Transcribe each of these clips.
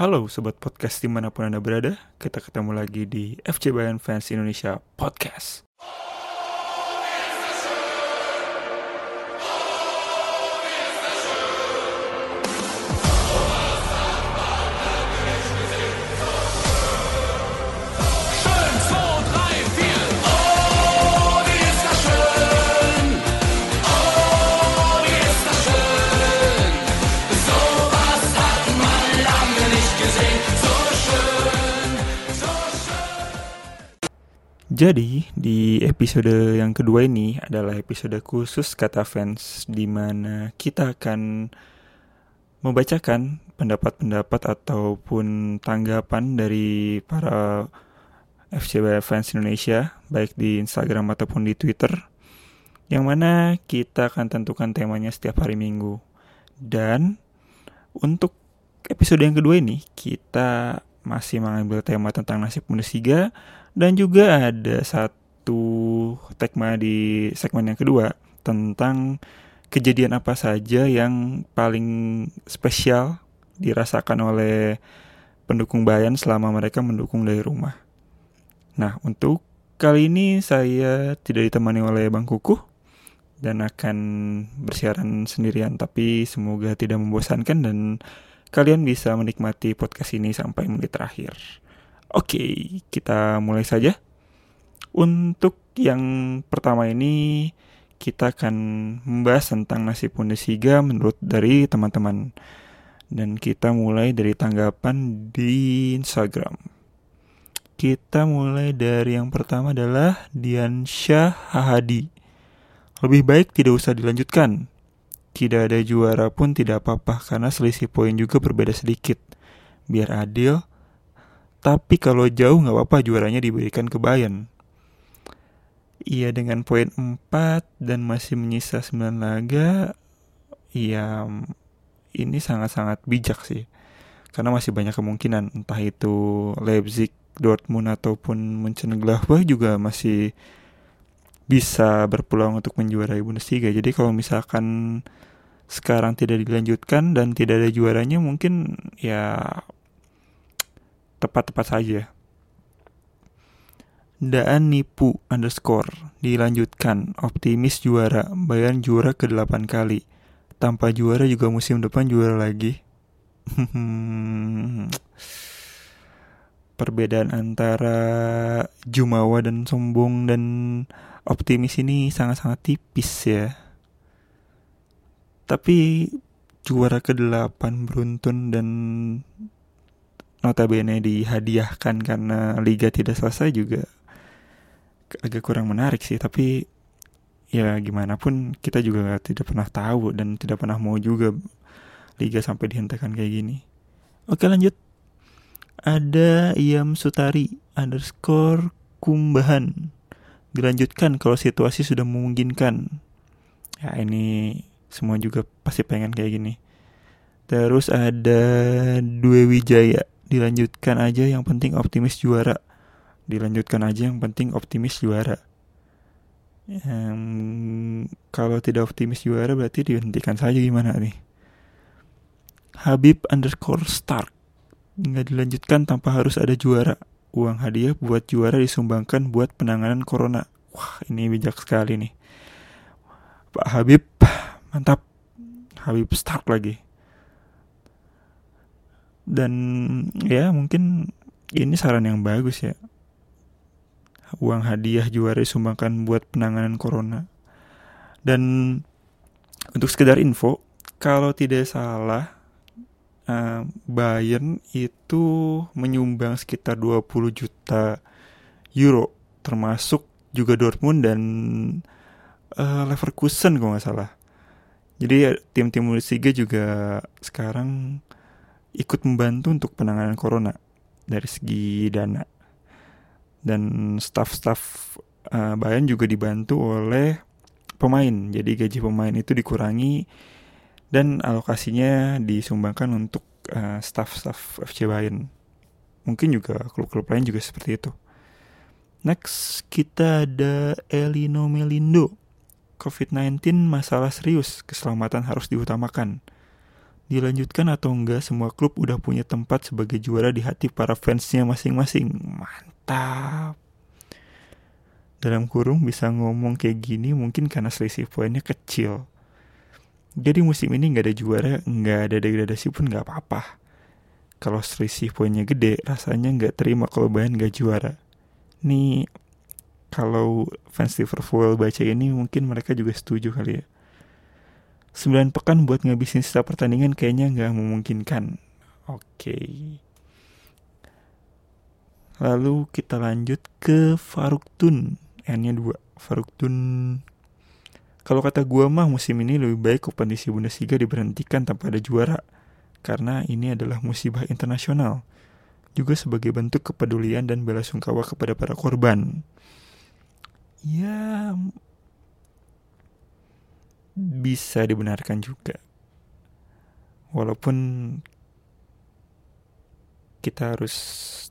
Halo Sobat Podcast di mana pun Anda berada. Kita ketemu lagi di FC Bayern Fans Indonesia Podcast Jadi di episode yang kedua ini adalah episode khusus kata fans di mana kita akan membacakan pendapat-pendapat ataupun tanggapan dari para FC Bayern Fans Indonesia baik di Instagram ataupun di Twitter yang mana kita akan tentukan temanya setiap hari Minggu. Dan untuk episode yang kedua ini kita masih mengambil tema tentang nasib Bundesliga dan juga ada satu tema di segmen yang kedua tentang kejadian apa saja yang paling spesial dirasakan oleh pendukung Bayern selama mereka mendukung dari rumah. Nah, untuk kali ini saya tidak ditemani oleh Bang Kukuh dan akan bersiaran sendirian tapi semoga tidak membosankan dan kalian bisa menikmati podcast ini sampai menit terakhir. Oke, kita mulai saja. Untuk yang pertama ini kita akan membahas tentang nasib Bundesliga menurut dari teman-teman. Dan kita mulai dari tanggapan di Instagram. Kita mulai dari yang pertama adalah Diansyah Hahadi. Lebih baik tidak usah dilanjutkan. Tidak ada juara pun tidak apa-apa karena selisih poin juga berbeda sedikit. Biar adil. Tapi kalau jauh nggak apa-apa juaranya diberikan ke Bayern. Iya dengan poin 4 dan masih menyisa 9 laga, iya ini sangat-sangat bijak sih. Karena masih banyak kemungkinan entah itu Leipzig, Dortmund ataupun Mönchengladbach juga masih bisa berpeluang untuk menjuarai Bundesliga. Jadi kalau misalkan sekarang tidak dilanjutkan dan tidak ada juaranya mungkin ya tepat-tepat saja. Daan nipu underscore dilanjutkan optimis juara Bayern juara ke 8 kali. Tanpa juara juga musim depan juara lagi. Perbedaan antara jumawa dan sombong dan optimis ini sangat-sangat tipis ya. Tapi juara ke-8 beruntun dan notabene dihadiahkan karena liga tidak selesai juga agak kurang menarik sih tapi ya gimana pun kita juga tidak pernah tahu dan tidak pernah mau juga liga sampai dihentikan kayak gini. Oke lanjut. Ada Iam Sutari underscore kumbahan. Dilanjutkan kalau situasi sudah memungkinkan. Ya ini semua juga pasti pengen kayak gini. Terus ada Dwi Wijaya dilanjutkan aja yang penting optimis juara. Dilanjutkan aja yang penting optimis juara. Em, kalau tidak optimis juara berarti dihentikan saja gimana nih? Habib underscore Stark. Nggak dilanjutkan tanpa harus ada juara. Uang hadiah buat juara disumbangkan buat penanganan corona. Wah ini bijak sekali nih. Pak Habib mantap. Habib Stark lagi dan ya mungkin ini saran yang bagus ya. Uang hadiah juara disumbangkan buat penanganan corona. Dan untuk sekedar info kalau tidak salah eh, Bayern itu menyumbang sekitar 20 juta euro termasuk juga Dortmund dan eh, Leverkusen kalau nggak salah. Jadi ya, tim-tim Bundesliga juga sekarang ikut membantu untuk penanganan corona dari segi dana dan staff-staff uh, Bayern juga dibantu oleh pemain. Jadi gaji pemain itu dikurangi dan alokasinya disumbangkan untuk uh, staff-staff FC Bayern. Mungkin juga klub-klub lain juga seperti itu. Next kita ada Elino Melindo. COVID-19 masalah serius, keselamatan harus diutamakan. Dilanjutkan atau enggak, semua klub udah punya tempat sebagai juara di hati para fansnya masing-masing. Mantap. Dalam kurung bisa ngomong kayak gini mungkin karena selisih poinnya kecil. Jadi musim ini nggak ada juara, nggak ada degradasi pun nggak apa-apa. Kalau selisih poinnya gede, rasanya nggak terima kalau Bayern nggak juara. Nih, kalau fans Liverpool baca ini mungkin mereka juga setuju kali ya. 9 pekan buat ngabisin sisa pertandingan kayaknya nggak memungkinkan. Oke. Lalu kita lanjut ke Faruk Tun. N-nya 2. Faruk Tun. Kalau kata gua mah musim ini lebih baik kompetisi Bundesliga diberhentikan tanpa ada juara. Karena ini adalah musibah internasional. Juga sebagai bentuk kepedulian dan bela sungkawa kepada para korban. Ya, bisa dibenarkan juga. Walaupun kita harus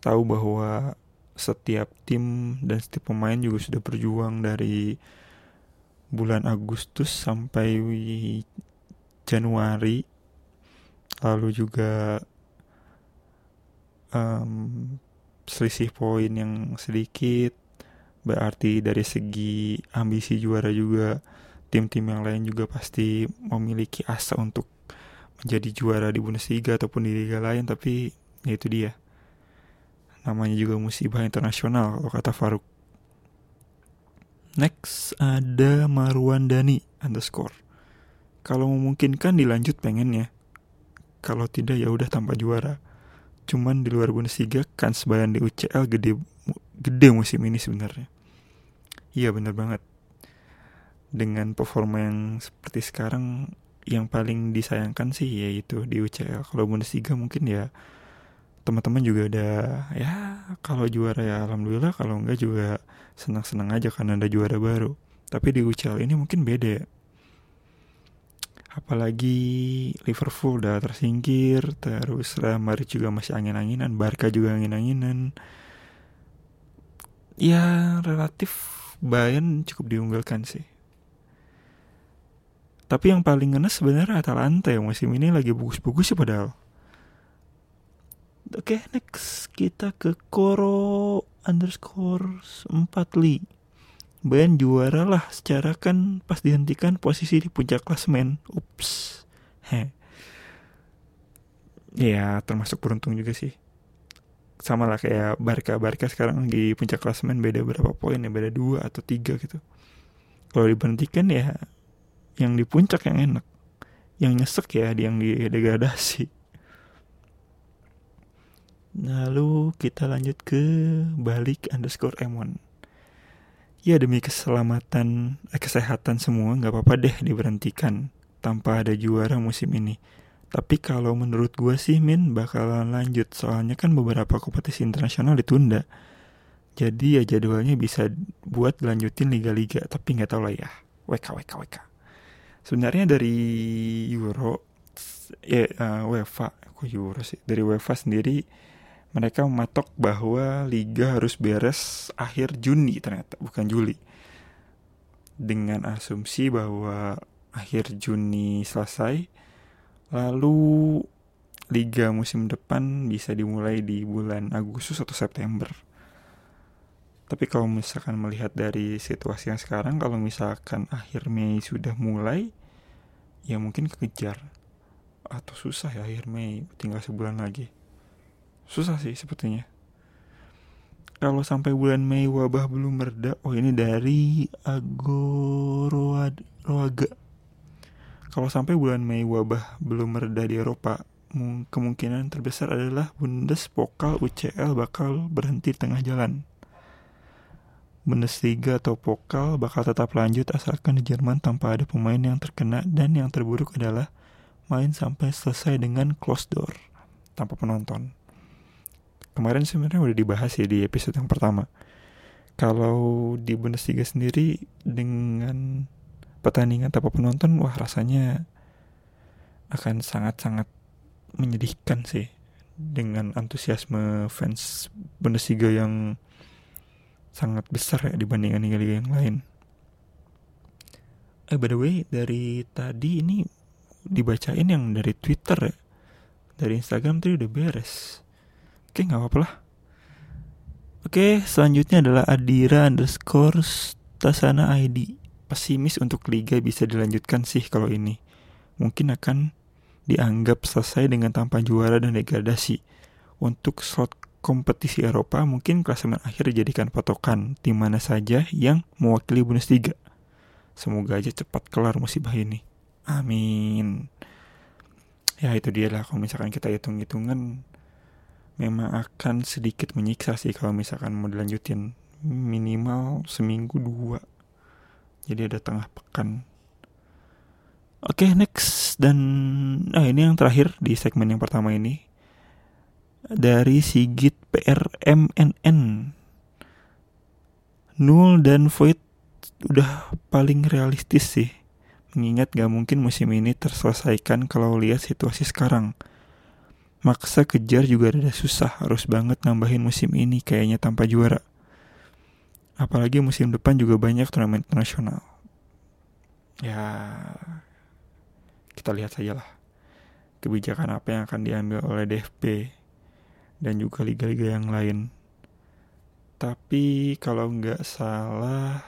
tahu bahwa setiap tim dan setiap pemain juga sudah berjuang dari bulan Agustus sampai Januari lalu juga um, selisih poin yang sedikit berarti dari segi ambisi juara juga tim-tim yang lain juga pasti memiliki asa untuk menjadi juara di Bundesliga ataupun di liga lain tapi ya itu dia. Namanya juga musibah internasional kalau kata Faruk. Next ada Marwan Dani underscore. Kalau memungkinkan dilanjut pengen ya kalau tidak ya udah tanpa juara. Cuman di luar Bundesliga kan sebayan di UCL gede gede musim ini sebenarnya. Iya bener banget dengan performa yang seperti sekarang yang paling disayangkan sih yaitu di UCL. Kalau Bundesliga mungkin ya teman-teman juga ada ya kalau juara ya alhamdulillah kalau enggak juga senang-senang aja karena ada juara baru. Tapi di UCL ini mungkin beda ya. Apalagi Liverpool udah tersingkir, terus Real Madrid juga masih angin-anginan, Barca juga angin-anginan. Ya relatif Bayern cukup diunggulkan sih. Tapi yang paling ngenes sebenarnya Atalanta yang musim ini lagi bagus-bagus sih padahal. Oke, next kita ke Koro underscore 4 li. Bayern juara lah secara kan pas dihentikan posisi di puncak klasmen. Ups. Heh. Ya, termasuk beruntung juga sih. Sama lah kayak Barca. Barca sekarang di puncak klasmen beda berapa poin ya? Beda 2 atau 3 gitu. Kalau diberhentikan ya yang di puncak yang enak. Yang nyesek ya yang di degradasi. Lalu kita lanjut ke balik underscore M1 ya demi keselamatan eh, kesehatan semua nggak apa-apa deh diberhentikan tanpa ada juara musim ini. Tapi kalau menurut gue sih Min bakalan lanjut. Soalnya kan beberapa kompetisi internasional ditunda. Jadi ya jadwalnya bisa buat lanjutin liga-liga tapi nggak tahu lah ya. WK WK WK sebenarnya dari Euro ya uh, UEFA kok Euro sih? Dari UEFA sendiri mereka mematok bahwa liga harus beres akhir Juni ternyata bukan Juli. Dengan asumsi bahwa akhir Juni selesai lalu liga musim depan bisa dimulai di bulan Agustus atau September. Tapi kalau misalkan melihat dari situasi yang sekarang kalau misalkan akhir Mei sudah mulai ya mungkin kekejar atau susah ya akhir Mei tinggal sebulan lagi. Susah sih sepertinya. Kalau sampai bulan Mei wabah belum mereda oh ini dari Agoroaga. Kalau sampai bulan Mei wabah belum mereda di Eropa kemungkinan terbesar adalah Bundes Pokal UCL bakal berhenti tengah jalan Bundesliga atau Pokal bakal tetap lanjut asalkan di Jerman tanpa ada pemain yang terkena dan yang terburuk adalah main sampai selesai dengan closed door tanpa penonton. Kemarin sebenarnya udah dibahas ya di episode yang pertama. Kalau di Bundesliga sendiri dengan pertandingan tanpa penonton, wah rasanya akan sangat-sangat menyedihkan sih dengan antusiasme fans Bundesliga yang sangat besar ya dibandingkan liga-liga yang lain. Eh by the way dari tadi ini dibacain yang dari Twitter ya. Dari Instagram tadi udah beres. Oke nggak apa-apa lah. Oke selanjutnya adalah Adira underscore Tasana ID. Pesimis untuk liga bisa dilanjutkan sih kalau ini. Mungkin akan dianggap selesai dengan tanpa juara dan degradasi. Untuk slot kompetisi Eropa mungkin klasemen akhir dijadikan patokan tim mana saja yang mewakili Bundesliga. Semoga aja cepat kelar musibah ini. Amin. Ya itu dia lah kalau misalkan kita hitung-hitungan memang akan sedikit menyiksa sih kalau misalkan mau dilanjutin minimal seminggu dua. Jadi ada tengah pekan. Oke next dan nah ini yang terakhir di segmen yang pertama ini dari Sigit PRMNN. Nul dan Void udah paling realistis sih. Mengingat gak mungkin musim ini terselesaikan kalau lihat situasi sekarang. Maksa kejar juga ada susah, harus banget nambahin musim ini kayaknya tanpa juara. Apalagi musim depan juga banyak turnamen internasional. Ya, kita lihat saja lah kebijakan apa yang akan diambil oleh DFP dan juga liga-liga yang lain. Tapi kalau nggak salah,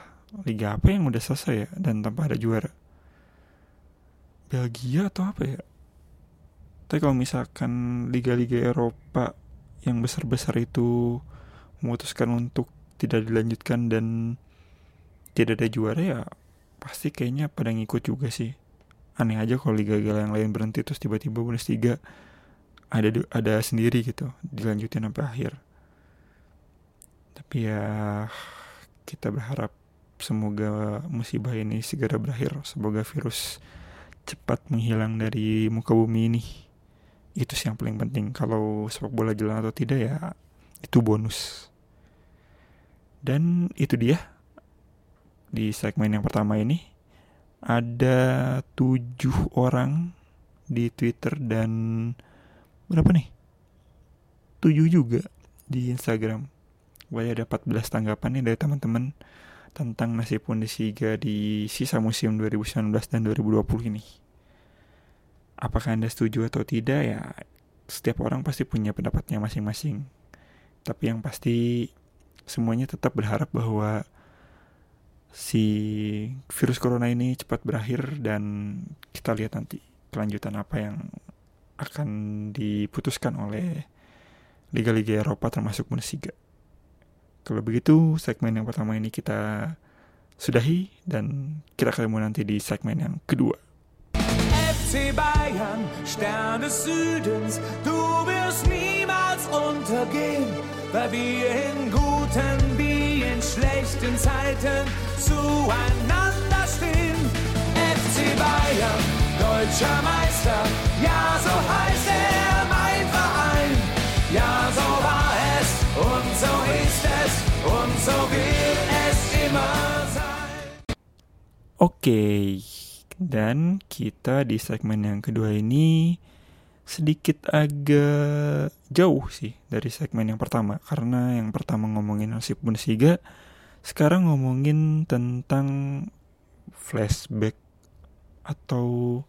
liga apa yang udah selesai ya dan tanpa ada juara? Belgia atau apa ya? Tapi kalau misalkan liga-liga Eropa yang besar-besar itu memutuskan untuk tidak dilanjutkan dan tidak ada juara ya pasti kayaknya pada ngikut juga sih. Aneh aja kalau liga-liga yang lain berhenti terus tiba-tiba Bundesliga ada ada sendiri gitu dilanjutin sampai akhir. Tapi ya kita berharap semoga musibah ini segera berakhir. Semoga virus cepat menghilang dari muka bumi ini. Itu sih yang paling penting. Kalau sepak bola jalan atau tidak ya itu bonus. Dan itu dia. Di segmen yang pertama ini ada tujuh orang di Twitter dan berapa nih? 7 juga di Instagram. Gue ada 14 tanggapan nih dari teman-teman tentang nasib Bundesliga di sisa musim 2019 dan 2020 ini. Apakah Anda setuju atau tidak ya setiap orang pasti punya pendapatnya masing-masing. Tapi yang pasti semuanya tetap berharap bahwa si virus corona ini cepat berakhir dan kita lihat nanti kelanjutan apa yang akan diputuskan oleh liga-liga Eropa termasuk Bundesliga. Kalau begitu, segmen yang pertama ini kita sudahi dan kita ketemu nanti di segmen yang kedua. FC Bayern, Stern des Südens, du wirst niemals untergehen, weil wir in guten wie in schlechten Zeiten zueinander stehen. FC Bayern, deutscher Meister, ja so heißt er mein Verein. Ja so war es und so ist es und so wird es immer sein. Oke, dan kita di segmen yang kedua ini sedikit agak jauh sih dari segmen yang pertama karena yang pertama ngomongin nasib Bundesliga, sekarang ngomongin tentang flashback atau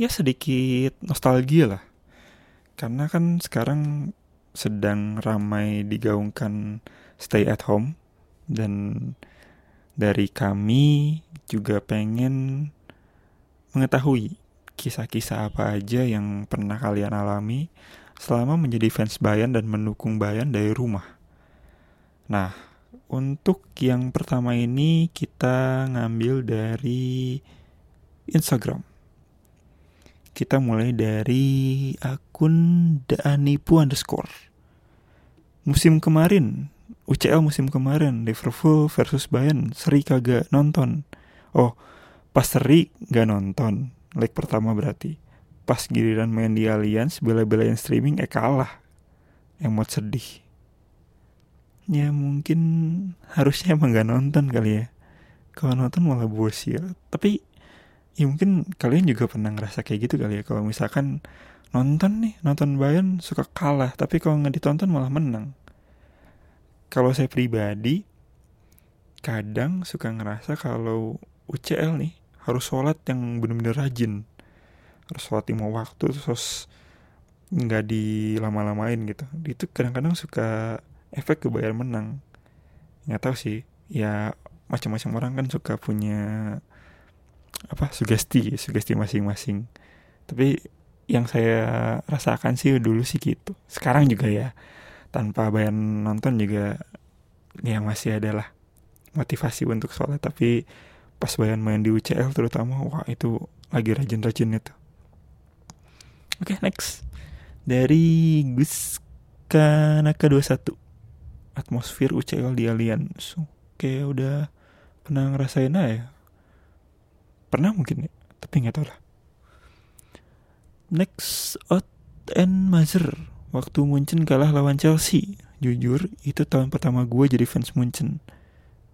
ya sedikit nostalgia lah. Karena kan sekarang sedang ramai digaungkan stay at home dan dari kami juga pengen mengetahui kisah-kisah apa aja yang pernah kalian alami selama menjadi fans Bayan dan mendukung Bayan dari rumah. Nah, untuk yang pertama ini kita ngambil dari Instagram. Kita mulai dari akun Daanipu underscore. Musim kemarin, UCL musim kemarin, Liverpool versus Bayern, seri kagak nonton. Oh, pas seri gak nonton, leg pertama berarti. Pas giliran main di Allianz, bela-belain streaming, eh kalah. Emot sedih. Ya mungkin harusnya emang gak nonton kali ya. Kalau nonton malah bosil. Tapi ya mungkin kalian juga pernah ngerasa kayak gitu kali ya kalau misalkan nonton nih nonton Bayern suka kalah tapi kalau nggak ditonton malah menang. Kalau saya pribadi kadang suka ngerasa kalau UCL nih harus sholat yang bener-bener rajin. Harus sholat lima waktu terus nggak dilama-lamain gitu. Itu kadang-kadang suka efek ke Bayern menang. Nggak tahu sih ya macam-macam orang kan suka punya apa sugesti sugesti masing-masing. Tapi yang saya rasakan sih dulu sih gitu. Sekarang juga ya tanpa Bayern nonton juga ya masih adalah motivasi untuk sholat. Tapi pas Bayern main di UCL terutama wah itu lagi rajin-rajinnya tuh. Oke okay, next. Dari Gus Kanaka 21 atmosfer UCL di Allianz. Oke udah pernah ngerasain aja pernah mungkin ya tapi nggak tahu lah. Next out and Mazer waktu Munchen kalah lawan Chelsea. Jujur itu tahun pertama gue jadi fans Munchen.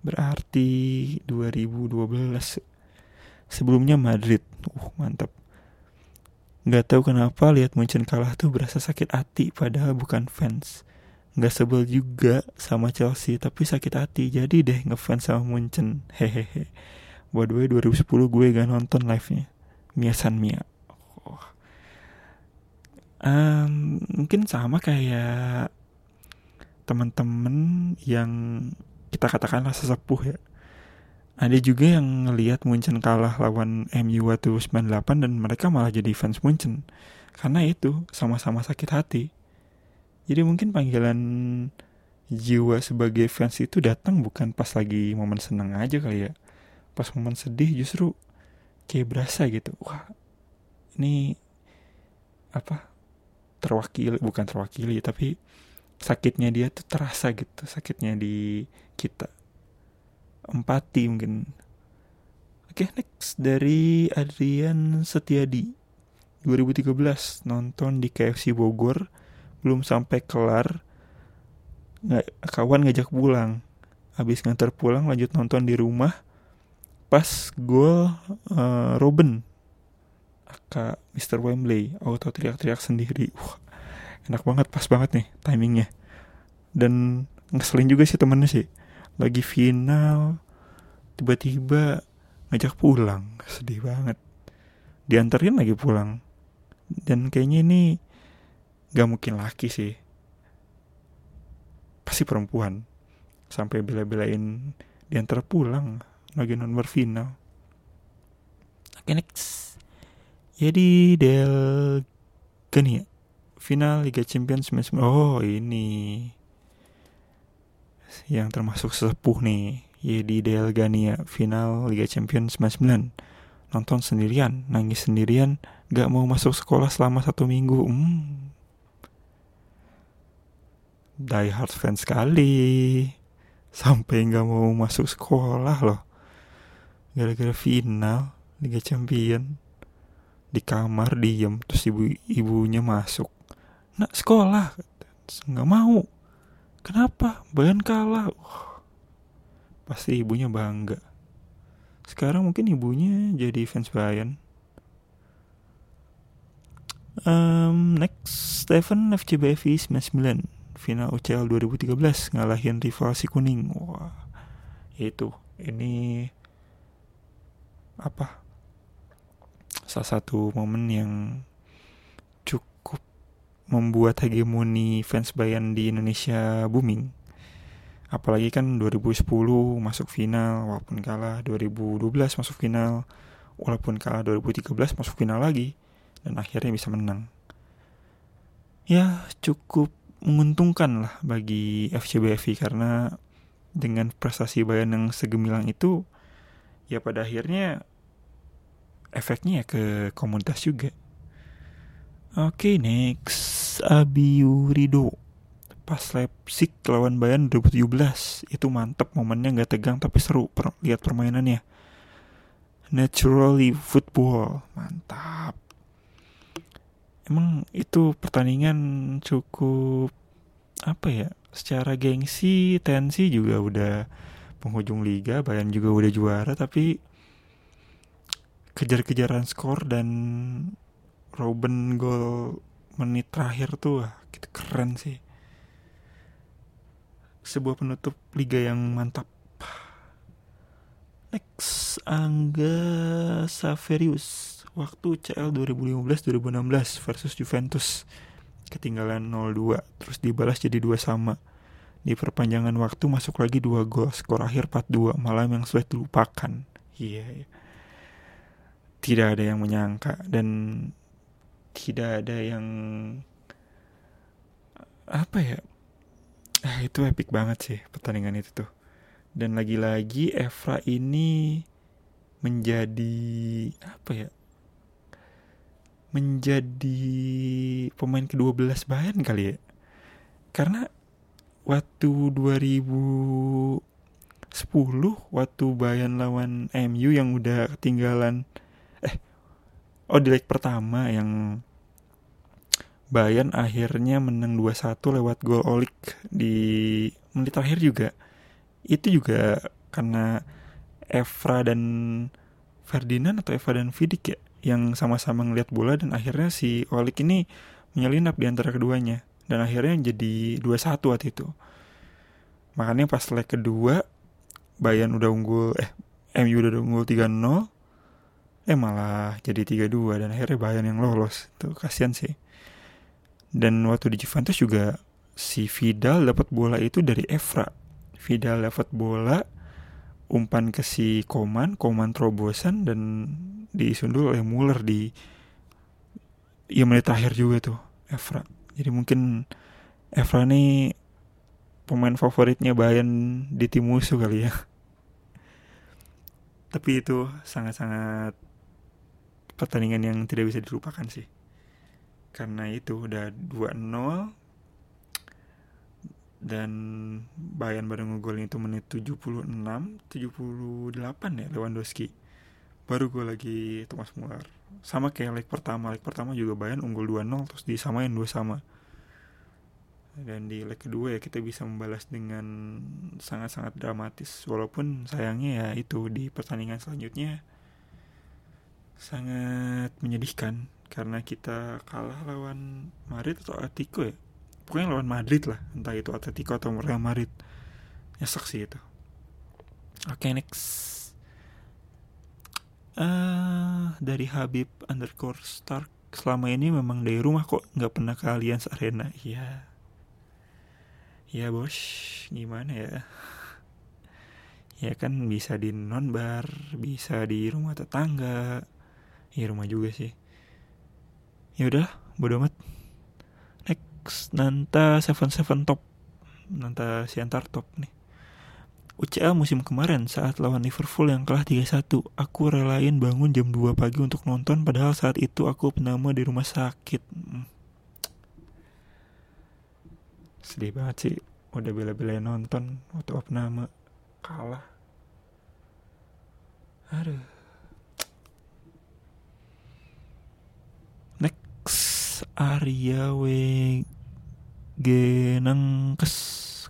Berarti 2012 sebelumnya Madrid. Uh mantap. Nggak tahu kenapa lihat Munchen kalah tuh berasa sakit hati padahal bukan fans. Nggak sebel juga sama Chelsea tapi sakit hati. Jadi deh ngefans sama Munchen. Hehehe buat gue 2010 gue gak nonton live nya Mia. San Mia oh. um, mungkin sama kayak teman-teman yang kita katakanlah sesepuh ya. Ada juga yang ngelihat Munchen kalah lawan MU waktu 98 dan mereka malah jadi fans Munchen. Karena itu sama-sama sakit hati. Jadi mungkin panggilan jiwa sebagai fans itu datang bukan pas lagi momen senang aja kali ya. Pas momen sedih justru kayak berasa gitu. Wah, ini apa? Terwakili, bukan terwakili tapi sakitnya dia tuh terasa gitu, sakitnya di kita. Empati mungkin. Oke, next dari Adrian Setiadi. 2013 nonton di KFC Bogor belum sampai kelar nggak kawan ngajak pulang habis ngantar pulang lanjut nonton di rumah pas gol uh, Robin aka Mr. Wembley auto teriak-teriak sendiri. Wah enak banget pas banget nih timingnya. Dan ngeselin juga sih temennya sih. Lagi final tiba-tiba ngajak pulang. Sedih banget. Diantarin lagi pulang. Dan kayaknya ini gak mungkin laki sih. Pasti perempuan. Sampai bela-belain diantar pulang lagi nomor final oke next. Jadi Del Gani ya? Final Liga Champions 99 oh ini. Yang termasuk sesepuh nih. Yedi Del Gania final Liga Champions 99 nonton sendirian nangis sendirian gak mau masuk sekolah selama satu minggu. Hmm. Die hard fans sekali. Sampai nggak mau masuk sekolah loh gara-gara final Liga Champion. Di kamar diem terus ibu ibunya masuk. Nak sekolah nggak mau. Kenapa? Bayern kalah. Wah, pasti ibunya bangga. Sekarang mungkin ibunya jadi fans Bayern. Um, next Stephen FCBFI 99 final UCL 2013 ngalahin rival si kuning. Wah. Itu. Ini apa salah satu momen yang cukup membuat hegemoni fans Bayern di Indonesia booming. Apalagi kan 2010 masuk final walaupun kalah 2012 masuk final walaupun kalah 2013 masuk final lagi dan akhirnya bisa menang. Ya cukup menguntungkan lah bagi FCBFI karena dengan prestasi Bayern yang segemilang itu ya pada akhirnya efeknya ya ke komunitas juga. Oke okay, next. Abiu Rido pas Leipzig lawan Bayern 2017 itu mantep momennya nggak tegang tapi seru per lihat permainannya. Naturally football. Mantap. Emang itu pertandingan cukup apa ya secara gengsi tensi juga udah penghujung liga Bayern juga udah juara tapi kejar-kejaran skor dan Robin gol menit terakhir tuh wah, gitu keren sih. Sebuah penutup liga yang mantap. Next Angga Saverius waktu CL 2015-2016 versus Juventus. Ketinggalan 0-2 terus dibalas jadi dua sama di perpanjangan waktu masuk lagi dua gol skor akhir 4-2 malam yang sulit dilupakan iya iya. tidak ada yang menyangka dan tidak ada yang apa ya ah, itu epic banget sih pertandingan itu tuh. Dan lagi-lagi Evra ini menjadi apa ya menjadi pemain ke-12 Bayern kali ya. Karena waktu 2010 waktu Bayern lawan MU yang udah ketinggalan eh oh di leg pertama yang Bayern akhirnya menang 2-1 lewat gol Olik di menit terakhir juga. Itu juga karena Evra dan Ferdinand atau Evra dan Vidic ya yang sama-sama ngeliat bola dan akhirnya si Olik ini menyelinap di antara keduanya dan akhirnya jadi 2-1 waktu itu. Makanya pas leg kedua Bayern udah unggul eh MU udah unggul 3-0 eh malah jadi 3-2 dan akhirnya Bayern yang lolos. Tuh kasihan sih. Dan waktu di Juventus juga si Vidal dapat bola itu dari Evra. Vidal dapat bola umpan ke si Koman, Koman terobosan dan disundul oleh Muller di ya menit terakhir juga tuh Evra. Jadi mungkin Evra nih pemain favoritnya Bayern di tim musuh kali ya. Tapi itu sangat-sangat pertandingan yang tidak bisa dilupakan sih. Karena itu udah 2-0 dan Bayern baru ngegolin itu menit 76 78 ya Lewandowski. Baru gue lagi Thomas Muller sama kayak leg pertama. Leg pertama juga Bayern unggul 2-0 terus disamain dua sama. Dan di leg kedua ya kita bisa membalas dengan sangat-sangat dramatis. Walaupun sayangnya ya itu di pertandingan selanjutnya sangat menyedihkan. Karena kita kalah lawan Madrid atau Atletico ya. Pokoknya lawan Madrid lah. Entah itu Atletico atau Real Madrid. Nyesek sih itu. Oke okay, next uh, dari Habib underscore Stark selama ini memang dari rumah kok nggak pernah ke Allianz Arena. Iya. Ya bos. Gimana ya? Ya kan bisa di non bar bisa di rumah tetangga. Ya rumah juga sih. Ya udah bodo amat. Next Nanta Seven Seven Top. Nanta Siantar Top nih UCL musim kemarin saat lawan Liverpool yang kalah 3-1 Aku relain bangun jam 2 pagi untuk nonton Padahal saat itu aku penama di rumah sakit. Hmm. Sedih banget sih Udah bela-belain nonton Waktu penama. Kalah. Aduh. Arya W Genangkes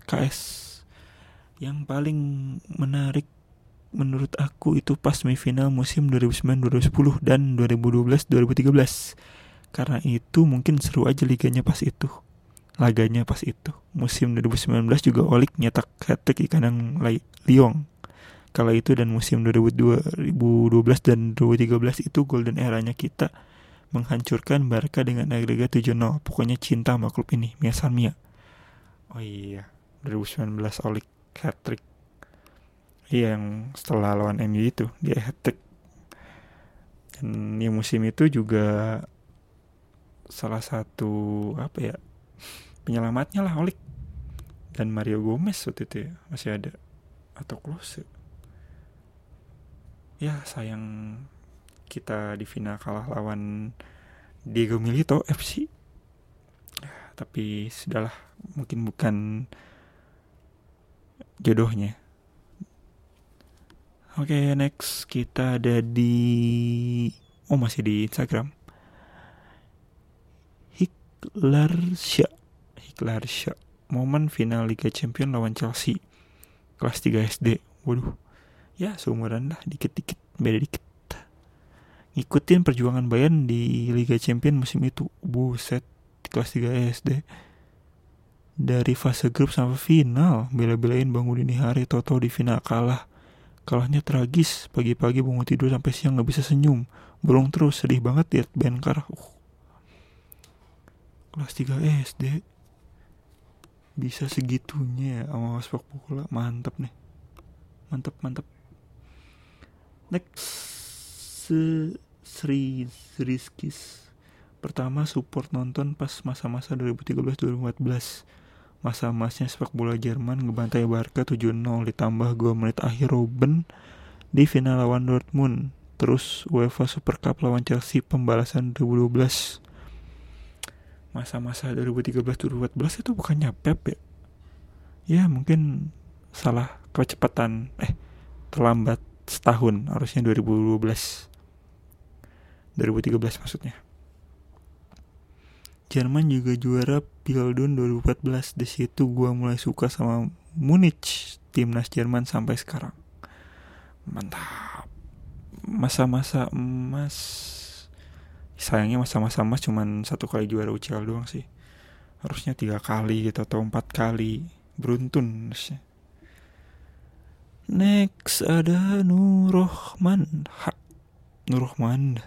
KS yang paling menarik menurut aku itu pas semifinal musim 2009-2010 dan 2012-2013 karena itu mungkin seru aja liganya pas itu laganya pas itu musim 2019 juga Olik nyetak hat-trick di kandang Lyon kala itu dan musim 2012 dan 2013 itu golden eranya kita menghancurkan Barca dengan agregat 7-0. Pokoknya cinta sama klub ini, Mia San Mia. Oh iya, 2019 Olik hat-trick. Iya, yang setelah lawan MU itu, dia hat-trick. Dan ya musim itu juga salah satu apa ya penyelamatnya lah Olik dan Mario Gomez waktu itu ya, masih ada atau close ya sayang kita di final kalah lawan Diego Milito FC tapi sudahlah mungkin bukan jodohnya. Oke okay, next kita ada di oh masih di Instagram. Hiklarsha Hiklarsha momen final Liga Champion lawan Chelsea. Kelas 3 SD waduh. Ya seumuran lah dikit-dikit beda dikit. Ngikutin perjuangan Bayern di Liga Champion musim itu. Buset, kelas 3 SD. Dari fase grup sampai final, bela-belain bangun dini hari, Toto di final kalah. Kalahnya tragis, pagi-pagi bangun tidur sampai siang nggak bisa senyum. Burung terus, sedih banget lihat kalah. Uh. Kelas 3 SD bisa segitunya ya sama sepak bola. Mantap nih. Mantap mantap next. Se- Sri Rizkis pertama support nonton pas masa-masa 2013-2014 masa emasnya sepak bola Jerman ngebantai Barca 7-0 ditambah gol menit akhir Robben di final lawan Dortmund. Terus UEFA Super Cup lawan Chelsea pembalasan 2012 masa-masa 2013-2014 itu bukannya Pep ya? Ya mungkin salah kecepatan eh terlambat setahun harusnya 2012 2013 maksudnya Jerman juga juara Piala 2014 di situ gua mulai suka sama Munich timnas Jerman sampai sekarang. Mantap. Masa-masa emas. Sayangnya masa-masa emas cuman satu kali juara UCL doang sih. Harusnya tiga kali gitu atau empat kali. Beruntun harusnya. Next ada Nurrohman. Ha, Nurrohman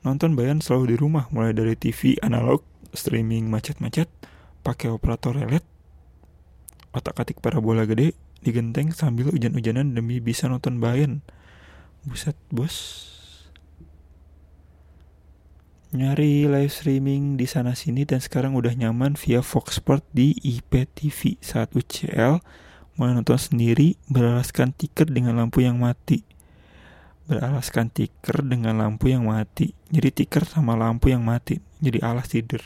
nonton bayan selalu di rumah mulai dari TV analog streaming macet-macet pakai operator relet. Otak-atik parabola gede digenteng sambil hujan-hujanan demi bisa nonton bayan. Buset bos. Nyari live streaming di sana sini dan sekarang udah nyaman via Fox Sport di IPTV saat UCL mulai nonton sendiri beralaskan tiker dengan lampu yang mati beralaskan tiker dengan lampu yang mati. Jadi tiker sama lampu yang mati. Jadi alas tidur.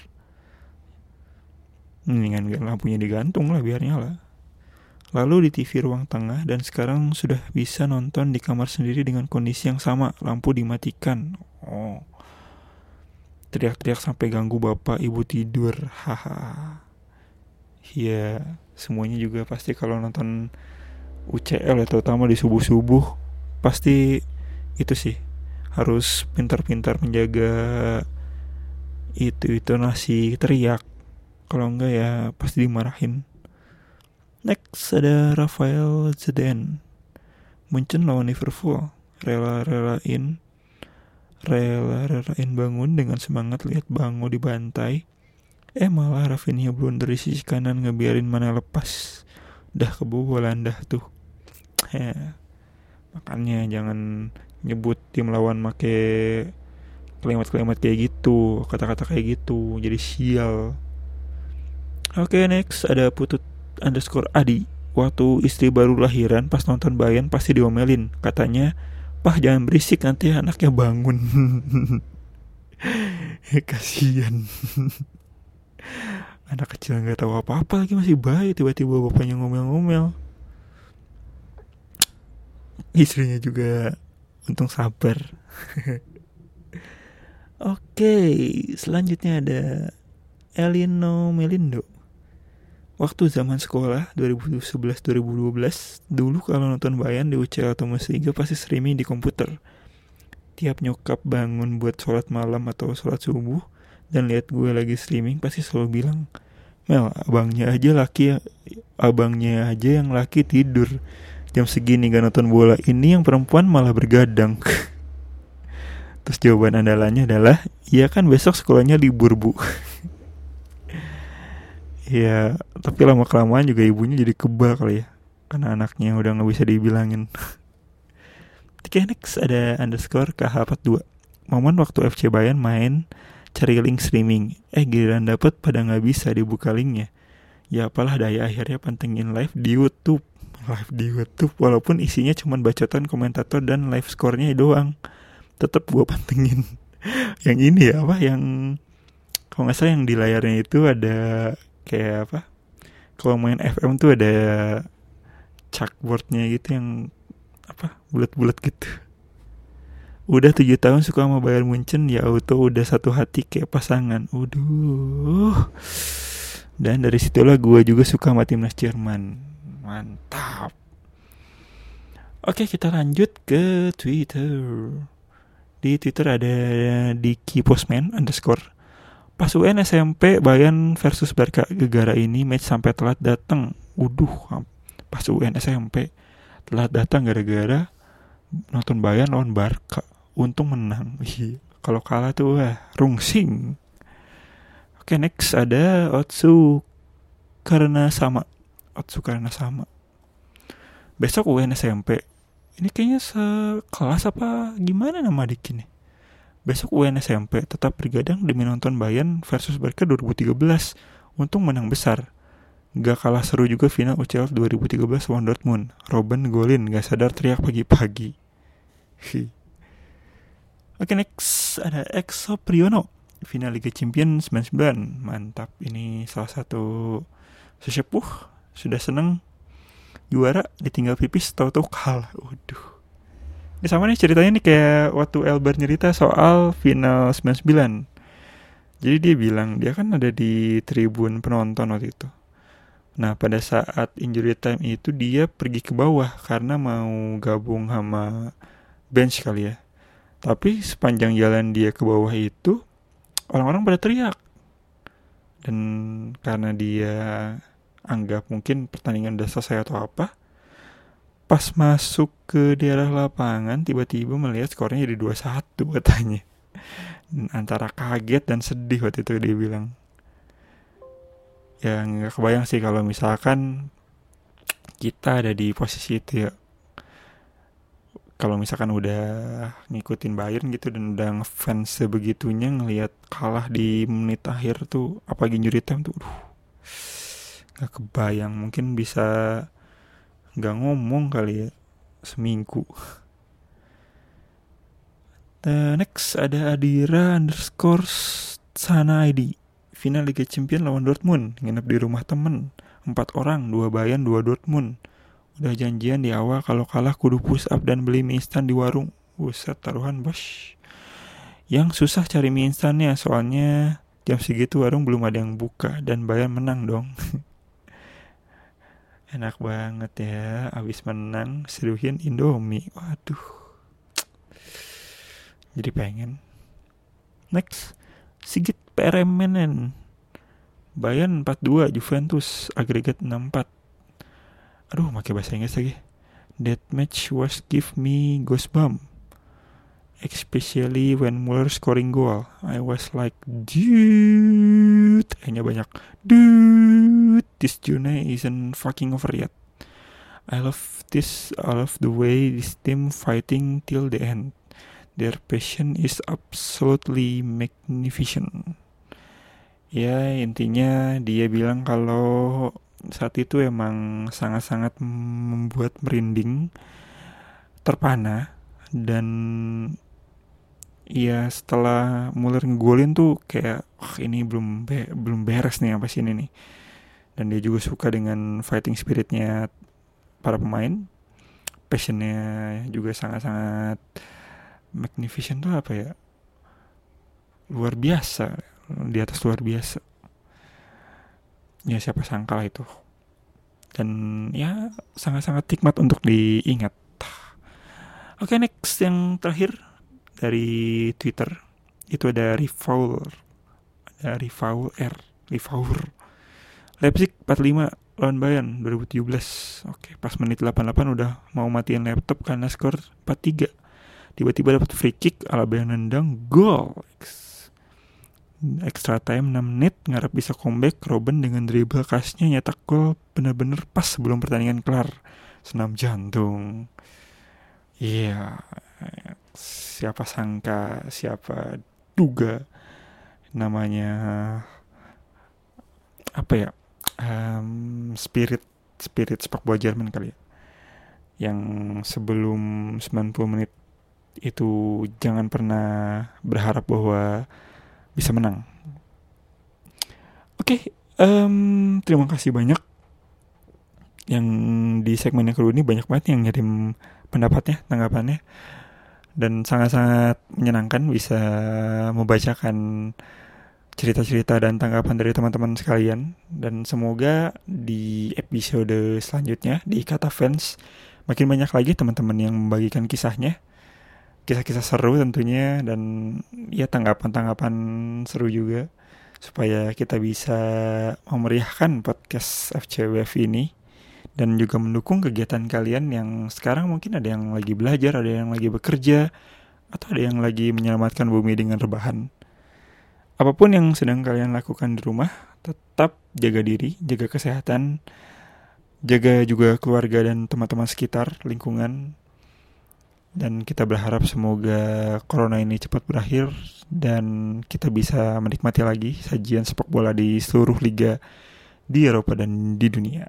Mendingan lampunya digantung lah biar nyala. Lalu di TV ruang tengah dan sekarang sudah bisa nonton di kamar sendiri dengan kondisi yang sama. Lampu dimatikan. Oh. Teriak-teriak sampai ganggu bapak ibu tidur. Haha Iya semuanya juga pasti kalau nonton UCL ya terutama di subuh-subuh pasti itu sih harus pintar-pintar menjaga itu itu nasi teriak kalau enggak ya pasti dimarahin next ada Rafael Zidane Munchen lawan Liverpool rela-relain rela-relain bangun dengan semangat lihat Bango dibantai. Eh malah Rafinha blunder di sisi kanan ngebiarin mana lepas. Dah kebobolan dah tuh. Ya. Makanya jangan nyebut tim lawan make kalimat-kalimat kayak gitu, kata-kata kayak gitu, jadi sial. Oke next ada putut underscore Adi. Waktu istri baru lahiran pas nonton Bayan pasti diomelin. Katanya Pah jangan berisik nanti anaknya bangun. Kasian. Anak kecil nggak tahu apa-apa lagi masih bayi tiba-tiba bapaknya ngomel-ngomel. Istrinya juga untung sabar. Oke, selanjutnya ada Elino Melindo. Waktu zaman sekolah 2011-2012 Dulu kalau nonton bayan di UCL atau Musliga pasti streaming di komputer Tiap nyokap bangun buat sholat malam atau sholat subuh Dan lihat gue lagi streaming pasti selalu bilang Mel abangnya aja laki Abangnya aja yang laki tidur Jam segini gak nonton bola Ini yang perempuan malah bergadang Terus jawaban andalannya adalah Iya kan besok sekolahnya libur bu Ya, tapi lama kelamaan juga ibunya jadi kebal kali ya. Karena anaknya udah nggak bisa dibilangin. Oke, next ada underscore KH42. Momen waktu FC Bayern main cari link streaming. Eh, giliran dapet pada nggak bisa dibuka linknya. Ya apalah daya akhirnya pantengin live di YouTube. Live di YouTube walaupun isinya cuma bacotan komentator dan live score-nya doang. Tetap gua pantengin. yang ini ya apa yang kalau nggak salah yang di layarnya itu ada kayak apa kalau main FM tuh ada chalkboardnya gitu yang apa bulat-bulat gitu udah tujuh tahun suka sama Bayern Munchen ya auto udah satu hati kayak pasangan Uduh dan dari situlah gue juga suka sama timnas Jerman mantap oke kita lanjut ke Twitter di Twitter ada Diki Postman underscore Pas UN SMP Bayan versus Barca Gegara ini match sampai telat datang. Uduh, pas UN SMP telat datang gara-gara nonton Bayern lawan Barca. Untung menang. Kalau kalah tuh wah rungsing. Oke next ada Otsu karena sama. Otsu karena sama. Besok UN SMP. Ini kayaknya sekelas apa gimana nama adik ini? Besok UN SMP tetap bergadang demi nonton Bayern versus Barca 2013. Untung menang besar. Gak kalah seru juga final UCL 2013 lawan Dortmund. Robben golin, gak sadar teriak pagi-pagi. Oke next ada Exo Priyono final Liga Champions 99 mantap ini salah satu sesepuh sudah seneng juara ditinggal pipis tahu-tahu kalah. Waduh. Ini sama nih ceritanya nih kayak waktu Elbar nyerita soal final 99 jadi dia bilang dia kan ada di tribun penonton waktu itu. Nah pada saat injury time itu dia pergi ke bawah karena mau gabung sama bench kali ya. Tapi sepanjang jalan dia ke bawah itu orang-orang pada teriak. Dan karena dia anggap mungkin pertandingan udah selesai atau apa, pas masuk ke daerah lapangan tiba-tiba melihat skornya jadi 2-1 katanya. Dan antara kaget dan sedih waktu itu dia bilang. Ya nggak kebayang sih kalau misalkan kita ada di posisi itu ya kalau misalkan udah ngikutin Bayern gitu dan udah ngefans sebegitunya ngelihat kalah di menit akhir tuh apa injury time tuh aduh nggak kebayang mungkin bisa nggak ngomong kali ya seminggu The next ada Adira underscore Sana ID Final Liga Champion lawan Dortmund Nginep di rumah temen Empat orang, dua Bayern, dua Dortmund Udah janjian di awal kalau kalah kudu push up dan beli mie instan di warung. Buset taruhan bos. Yang susah cari mie instannya soalnya jam segitu warung belum ada yang buka dan bayar menang dong. Enak banget ya, abis menang seduhin Indomie. Waduh. Jadi pengen. Next, Sigit PRMNN. Bayern 42, Juventus agregat 64 aduh pakai bahasa Inggris lagi that match was give me goosebump especially when Muller scoring goal I was like dude hanya banyak dude this journey isn't fucking over yet I love this I love the way this team fighting till the end. Their passion is absolutely magnificent. Ya intinya dia bilang kalau saat itu emang sangat-sangat membuat merinding, terpana dan ya setelah Muller ngegolin tuh kayak wah ini belum be belum beres nih apa sih ini nih dan dia juga suka dengan fighting spiritnya para pemain. Passionnya juga sangat-sangat magnificent tuh apa ya? Luar biasa. Di atas luar biasa. Ya siapa sangka lah itu. Dan ya sangat-sangat nikmat untuk diingat. Oke okay, next yang terakhir dari Twitter. Itu ada Rifaul ada Rifaul R. Rifaul Leipzig 45 lawan Bayern 2017 oke pas menit 88 udah mau matiin laptop karena skor 4-3 tiba-tiba dapat free kick ala Bayern nendang gol! Extra time 6 menit ngarep bisa comeback Robin dengan dribble khasnya nyetak gol bener-bener pas sebelum pertandingan kelar. Senam jantung. Iya yeah. siapa sangka siapa duga namanya apa ya um, spirit spirit sepak bola Jerman kali ya. Yang sebelum 90 menit itu jangan pernah berharap bahwa bisa menang. Oke, okay, um, terima kasih banyak. Yang di segmen yang kedua ini banyak banget yang ngirim pendapatnya, tanggapannya. Dan sangat-sangat menyenangkan bisa membacakan cerita-cerita dan tanggapan dari teman-teman sekalian. Dan semoga di episode selanjutnya di kata fans makin banyak lagi teman-teman yang membagikan kisahnya. Kisah-kisah seru tentunya dan ya tanggapan-tanggapan seru juga. Supaya kita bisa memeriahkan podcast FCWF ini. Dan juga mendukung kegiatan kalian yang sekarang mungkin ada yang lagi belajar, ada yang lagi bekerja, atau ada yang lagi menyelamatkan bumi dengan rebahan. Apa pun yang sedang kalian lakukan di rumah, tetap jaga diri, jaga kesehatan, jaga juga keluarga dan teman-teman sekitar, lingkungan. Dan kita berharap semoga corona ini cepat berakhir dan kita bisa menikmati lagi sajian sepak bola di seluruh liga di Eropa dan di dunia.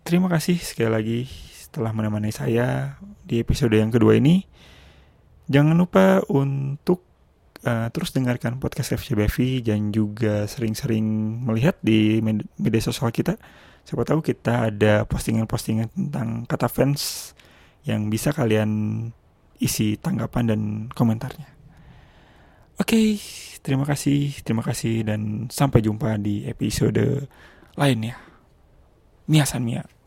Terima kasih sekali lagi setelah menemani saya di episode yang kedua ini. Jangan lupa untuk uh, terus dengarkan podcast FCBV dan juga sering-sering melihat di med media sosial kita. Siapa tahu kita ada postingan-postingan tentang kata fans yang bisa kalian isi tanggapan dan komentarnya. Oke, okay, terima kasih, terima kasih dan sampai jumpa di episode lainnya. Mia San Mia.